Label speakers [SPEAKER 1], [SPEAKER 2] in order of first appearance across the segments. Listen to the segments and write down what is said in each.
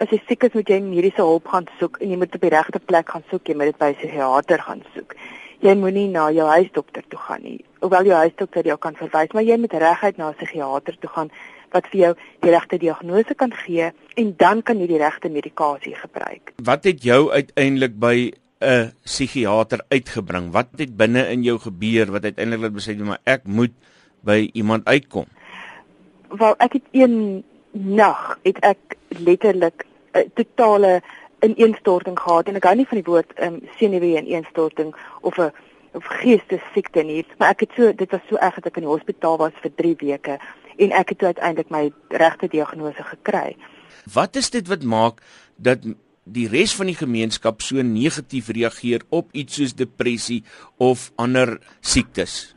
[SPEAKER 1] as jy siek is, moet jy mediese hulp gaan soek en jy moet op die regte plek gaan soek, jy moet dit by 'n psigiater gaan soek. Jy moenie na jou huisdokter toe gaan nie. Hoewel jou huisdokter jou kan verwys, maar jy moet reguit na 'n psigiater toe gaan wat vir jou die regte diagnose kan gee en dan kan jy die regte medikasie gebruik.
[SPEAKER 2] Wat het jou uiteindelik by 'n psigiater uitgebring? Wat het binne in jou gebeur wat uiteindelik laat besluit maar ek moet by iemand uitkom?
[SPEAKER 1] Wel, ek het een nag het ek letterlik 'n totale ineenstorting gehad en ek hou nie van die woord um, senuwee ineenstorting of 'n of geestesiekte nie, maar ek het so dit was so erg dat ek in die hospitaal was vir 3 weke en ek het uiteindelik my regte diagnose gekry.
[SPEAKER 2] Wat is dit wat maak dat die res van die gemeenskap so negatief reageer op iets soos depressie of ander siektes?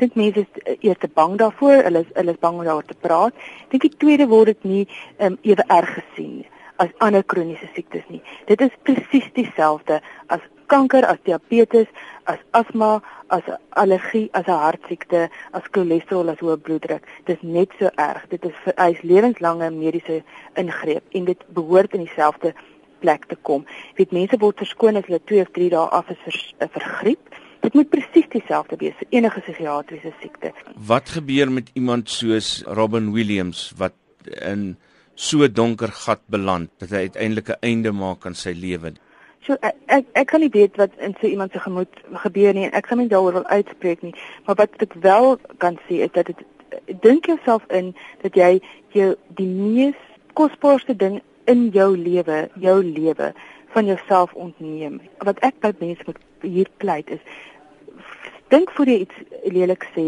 [SPEAKER 1] dink mense is eh, eers te bang daarvoor, hulle is hulle is bang om daaroor te praat. Dink die tweede word dit nie um, ewe erg gesien as ander kroniese siektes nie. Dit is presies dieselfde as kanker, as diabetes, as asma, as allergie, as 'n hartsiekte, as cholesterol, as hoë bloeddruk. Dit is net so erg. Dit is vereis lewenslange mediese ingreep en dit behoort in dieselfde plek te kom. Weet mense word verskoon as hulle 2 of 3 dae af is vir, vir griep. Dit moet presies dieselfde wees vir enige psigiatriese siekte.
[SPEAKER 2] Wat gebeur met iemand soos Robin Williams wat in so donker gat beland dat hy uiteindelik 'n einde maak aan sy lewe?
[SPEAKER 1] So ek ek, ek kan nie weet wat in so iemand se gemoed gebeur nie en ek kan nie daaroor wil uitspreek nie, maar wat ek wel kan sê is dat dit dink jouself in dat jy jou die mees kosbaarste ding in jou lewe, jou lewe van jouself ontneem. Wat ek by mense moet hier pleit is dink voor jy iets lelik sê,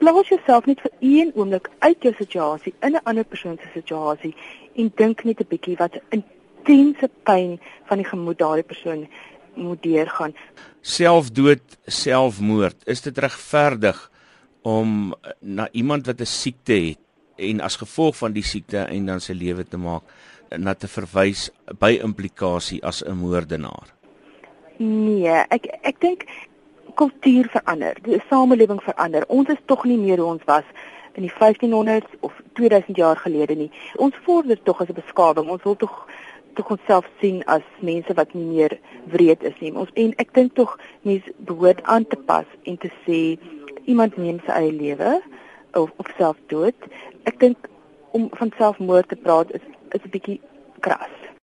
[SPEAKER 1] plaas jouself net vir een oomblik uit jou situasie in 'n ander persoon se situasie en dink net 'n bietjie wat intense pyn van die gemoed daardie persoon moet deurgaan.
[SPEAKER 2] Selfdood, selfmoord, is dit regverdig om na iemand wat 'n siekte het en as gevolg van die siekte en dan sy lewe te maak na te verwys by implikasie as 'n moordenaar?
[SPEAKER 1] Nee, ek ek dink kultuur verander, die samelewing verander. Ons is tog nie meer hoe ons was in die 1500s of 2000 jaar gelede nie. Ons vorder tog as 'n beskawing. Ons wil tog tog onsself sien as mense wat nie meer wreed is nie. Ons en ek dink tog mense behoort aan te pas en te sê iemand neem sy eie lewe of of selfdood. Ek dink om van selfmoord te praat is is 'n bietjie kras.